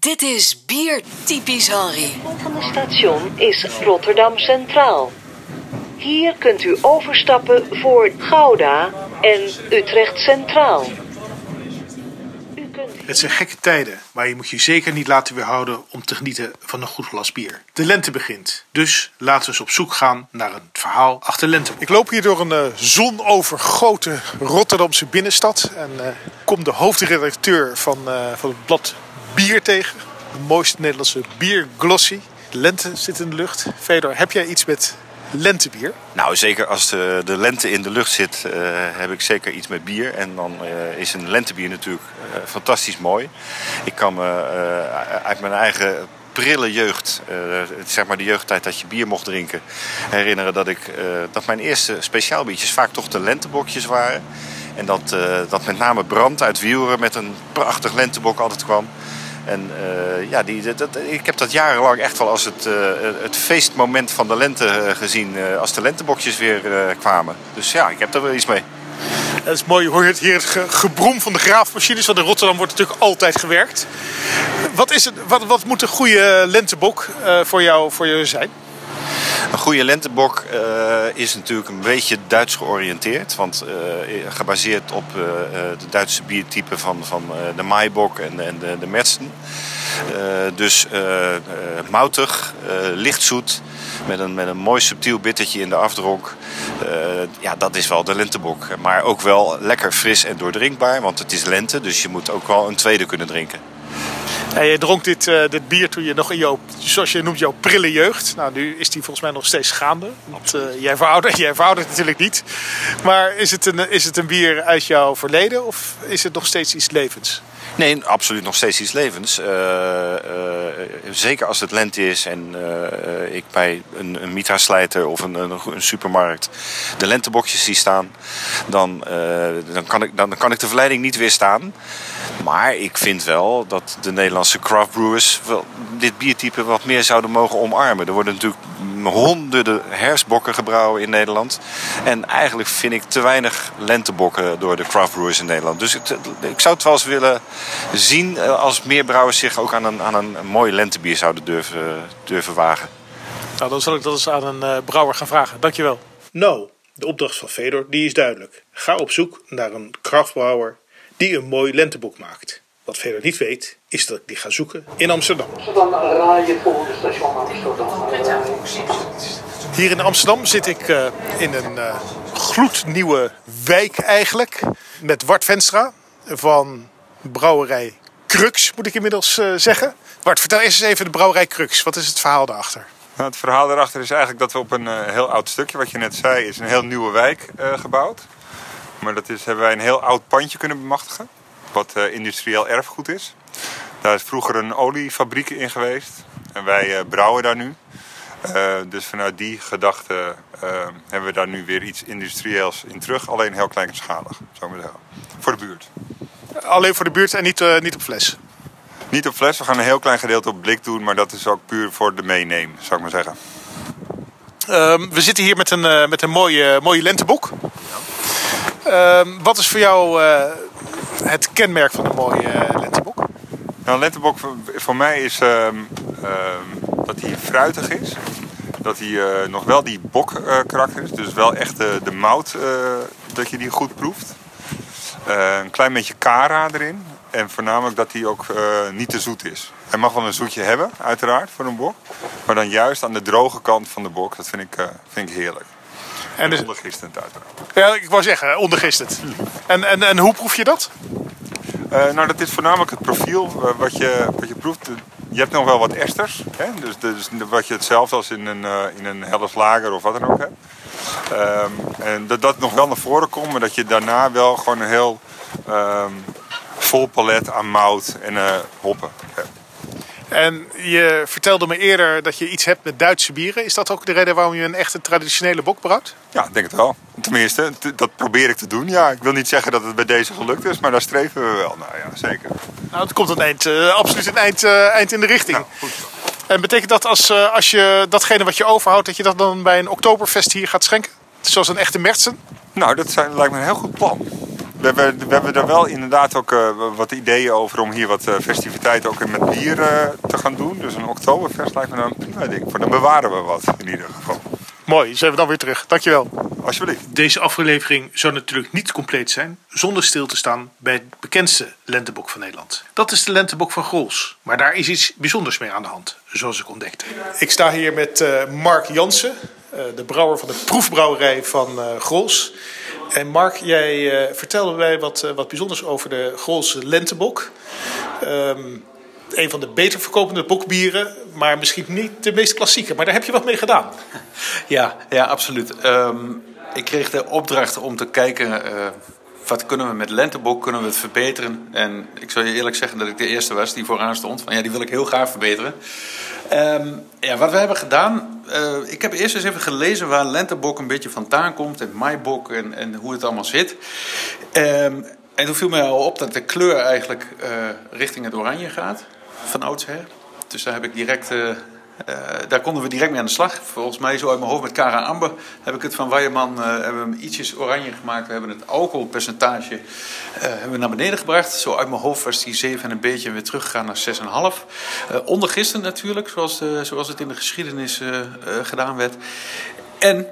Dit is Bier Typisch Henry. Het volgende station is Rotterdam Centraal. Hier kunt u overstappen voor Gouda en Utrecht Centraal. U kunt Het zijn gekke tijden, maar je moet je zeker niet laten weerhouden om te genieten van een goed glas bier. De lente begint, dus laten we eens op zoek gaan naar een verhaal achter lente. Ik loop hier door een eh, zonovergoten Rotterdamse binnenstad en eh, kom de hoofdredacteur van, eh, van het blad Bier tegen. De mooiste Nederlandse bierglossy. Lente zit in de lucht. Fedor, heb jij iets met lentebier? Nou, zeker als de, de lente in de lucht zit, eh, heb ik zeker iets met bier. En dan eh, is een lentebier natuurlijk eh, fantastisch mooi. Ik kan me uit mijn eigen prille jeugd, zeg maar de jeugdtijd dat je bier mocht drinken, herinneren dat, ik, dat mijn eerste speciaalbiertjes vaak toch de lentebokjes waren. En dat, dat met name Brand uit Wielren met een prachtig lentebok altijd kwam. En eh, ja, die, dat, ik heb dat jarenlang echt wel als het, eh, het feestmoment van de lente eh, gezien. als de lentebokjes weer kwamen. Dus ja, ik heb er wel iets mee. Dat is mooi, je hoort hier het ge- gebroem van de graafmachines, want in Rotterdam wordt natuurlijk altijd gewerkt. Wat, is het, wat, wat moet een goede lentebok voor, jou, voor jou zijn? Een goede lentebok eh, is natuurlijk een beetje Duits georiënteerd. Want eh, gebaseerd op eh, eh, de Duitse biertypen van, van eh, de Maibok en, en de, de. Eh, dus eh, eh, moutig, eh, lichtzoet, met een, met een mooi subtiel bittertje in de afdronk. Eh, ja, dat is wel de lentebok. Maar ook wel lekker fris en doordrinkbaar, want het is lente. Dus je moet ook wel een tweede kunnen drinken. Je dronk dit, eh, dit bier toen je nog in jouw, zoals je noemt, jouw prille jeugd. Nou, nu is die volgens mij nog steeds gaande. Want eh, jij, veroudert, jij veroudert natuurlijk niet. Maar is het, een, is het een bier uit jouw verleden of is het nog steeds iets levens? Nee, absoluut nog steeds iets levens. Eh, zeker als het lente is en ik bij een, een Mitra-slijter of een, een, supermarkt de lentebokjes zie staan, dan, dan, kan ik, dan kan ik de verleiding niet weerstaan. Maar ik vind wel dat de Nederlandse craft brewers wel dit biertype wat meer zouden mogen omarmen. Er worden natuurlijk honderden herfstbokken gebrouwen in Nederland. En eigenlijk vind ik te weinig lentebokken door de craft brewers in Nederland. Dus het- ik zou het wel eens willen zien eh, als meer brouwers zich ook aan een, aan een mooi lentebier zouden durven, durven wagen. Nou, dan zal ik dat eens aan een eh, brouwer gaan vragen. Dankjewel. Nou, de opdracht van Fedor die is duidelijk. Ga op zoek naar een kraftbrouwer die een mooi lenteboek maakt. Wat Fedor niet weet, is dat ik die ga zoeken in Amsterdam. Dan rij je het volgende station Amsterdam. Hier in Amsterdam zit ik eh, in een eh, gloednieuwe wijk eigenlijk. Met Wart Venstra van brouwerij Crux, moet ik inmiddels eh, zeggen. Wart, vertel eerst eens even de brouwerij Crux. Wat is het verhaal daarachter? Nou, het verhaal daarachter is eigenlijk dat we op een eh, heel oud stukje, wat je net zei, is een heel nieuwe wijk eh, gebouwd. Maar dat is, hebben wij een heel oud pandje kunnen bemachtigen, wat eh, industrieel erfgoed is. Daar is vroeger een oliefabriek in geweest en wij eh, brouwen daar nu. Eh, dus vanuit die gedachte hebben we daar nu weer iets industrieels in terug, alleen heel kleinschalig, zou ik maar zeggen. Voor de buurt. Alleen voor de buurt en niet, niet op fles. Niet op fles, we gaan een heel klein gedeelte op blik doen, maar dat is ook puur voor de meeneem, zou ik maar zeggen. Ehm, we zitten hier met een, met een mooie, mooie lenteboek. Ehm, wat is voor jou eh, het kenmerk van een mooie eh, lenteboek? Nou, een lentebok voor, mij is ehm, ehm, dat hij fruitig is. Dat hij eh, nog wel die bok eh, karakter is. Dus wel echt de, mout, dat je die goed proeft. Een klein beetje kara erin. En voornamelijk dat hij ook niet te zoet is. Hij mag wel een zoetje hebben, uiteraard, voor een bok. Maar dan juist aan de droge kant van de bok. Dat vind ik, vind ik heerlijk. En dus, ondergistend uiteraard. ja, ik wou zeggen, ondergistend. En, en, en hoe proef je dat? Eh, nou, dat is voornamelijk het profiel eh, wat, je, wat je proeft. Je hebt nog wel wat esters. Hè? Dus, dus wat je hetzelfde als in een, uh, in een Helles lager of wat dan ook hebt. Um, en dat dat nog wel naar voren komt, maar dat je daarna wel gewoon een heel um, vol palet aan mout en hoppen hebt. En je vertelde me eerder dat je iets hebt met Duitse bieren. Is dat ook de reden waarom je een echte traditionele bok brouwt? Ja, ik denk het wel. Tenminste, dat probeer ik te doen. Ja, ik wil niet zeggen dat het bij deze gelukt is, maar daar streven we wel. Nou ja, zeker. Nou, het komt een eind, uh, absoluut een eind, uh, eind in de richting. Nou, goed zo. En betekent dat als, uh, als je datgene wat je overhoudt, dat je dat dan bij een Oktoberfest hier gaat schenken? Zoals een echte Mertsen? Nou, dat zijn, lijkt me een heel goed plan. We hebben, we hebben er wel inderdaad ook eh, wat ideeën over om hier wat eh, festiviteiten ook met bier eh, te gaan doen. Dus een oktoberfest lijkt me dan een prima ding voor. Dan bewaren we wat in ieder geval. Mooi, zijn we dan weer terug. Dankjewel. Alsjeblieft. Deze aflevering zou natuurlijk niet compleet zijn zonder stil te staan bij het bekendste lentebok van Nederland. Dat is de lentebok van Grols. Maar daar is iets bijzonders mee aan de hand, zoals ik ontdekte. Ik sta hier met eh, Mark Jansen, eh, de brouwer van de proefbrouwerij van eh Grols. En Mark, jij eh, vertelde mij wat, eh, wat bijzonders over de Grolse lentebok. Ehm, een van de beter verkopende bokbieren, maar misschien niet de meest klassieke. Maar daar heb je wat mee gedaan. Ja, ja absoluut. Ehm, ik kreeg de opdracht om te kijken. Wat kunnen we met Lentebok, kunnen we het verbeteren? En ik zal je eerlijk zeggen dat ik de eerste was die vooraan stond. Van ja, die wil ik heel graag verbeteren. Ehm, ja, wat we hebben gedaan. eh, ik heb eerst eens even gelezen waar Lentebok een beetje vandaan komt. En Maibok en, en hoe het allemaal zit. Ehm, en toen viel mij al op dat de kleur eigenlijk eh, richting het oranje gaat. Van oudsher. Dus daar heb ik direct. eh, eh, daar konden we direct mee aan de slag. Volgens mij, zo uit mijn hoofd met Cara Amber, heb ik het van Weijerman eh, hebben we hem ietsjes oranje gemaakt. We hebben het alcoholpercentage eh, hebben we naar beneden gebracht. Zo uit mijn hoofd was die 7 en een beetje weer teruggegaan naar 6,5. Eh onder gisteren natuurlijk, zoals, zoals het in de geschiedenis gedaan werd. En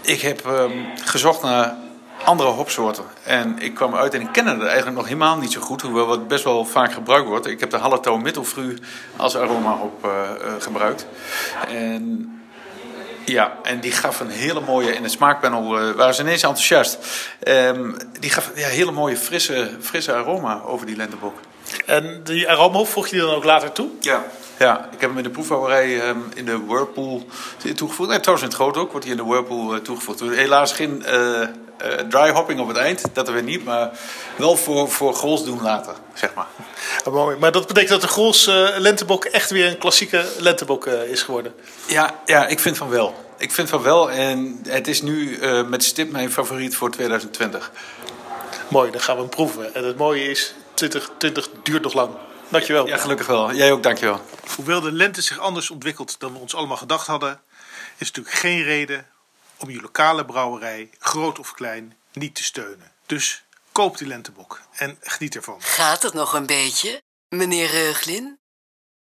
ik heb ehm, gezocht naar andere hopsoorten. En ik kwam uit en ik kende het eigenlijk nog helemaal niet zo goed, hoewel het best wel vaak gebruikt wordt. Ik heb de Hallertau Mittelfru als aroma op eh, eh, gebruikt. En ja, en die gaf een hele mooie, in het smaakpanel eh, waren ze ineens enthousiast. Ehm, die gaf ja, hele mooie frisse, frisse aroma over die lentebok. En die aroma voeg je die dan ook later toe? Ja. Ja, ik heb hem in de proefhouderij ehm, in de Whirlpool toegevoegd. En trouwens in het groot ook wordt hij in de Whirlpool eh, toegevoegd. Helaas geen eh, dry hopping op het eind, dat weer niet. Maar wel voor, voor goals doen later, zeg maar. Mooi. Maar dat betekent dat de Grols eh, lentebok echt weer een klassieke lentebok is geworden. Ja, ja, ik vind van wel. Ik vind van wel. En het is nu met stip mijn favoriet voor 2020. Mooi, dan gaan we hem proeven. En het mooie is, 2020 duurt nog lang. Dankjewel. Ja, gelukkig wel. Jij ook, dankjewel. Hoewel de lente zich anders ontwikkelt dan we ons allemaal gedacht hadden, is natuurlijk geen reden om je lokale brouwerij, groot of klein, niet te steunen. Dus koop die lentebok en geniet ervan. Gaat het nog een beetje, meneer Reuglin?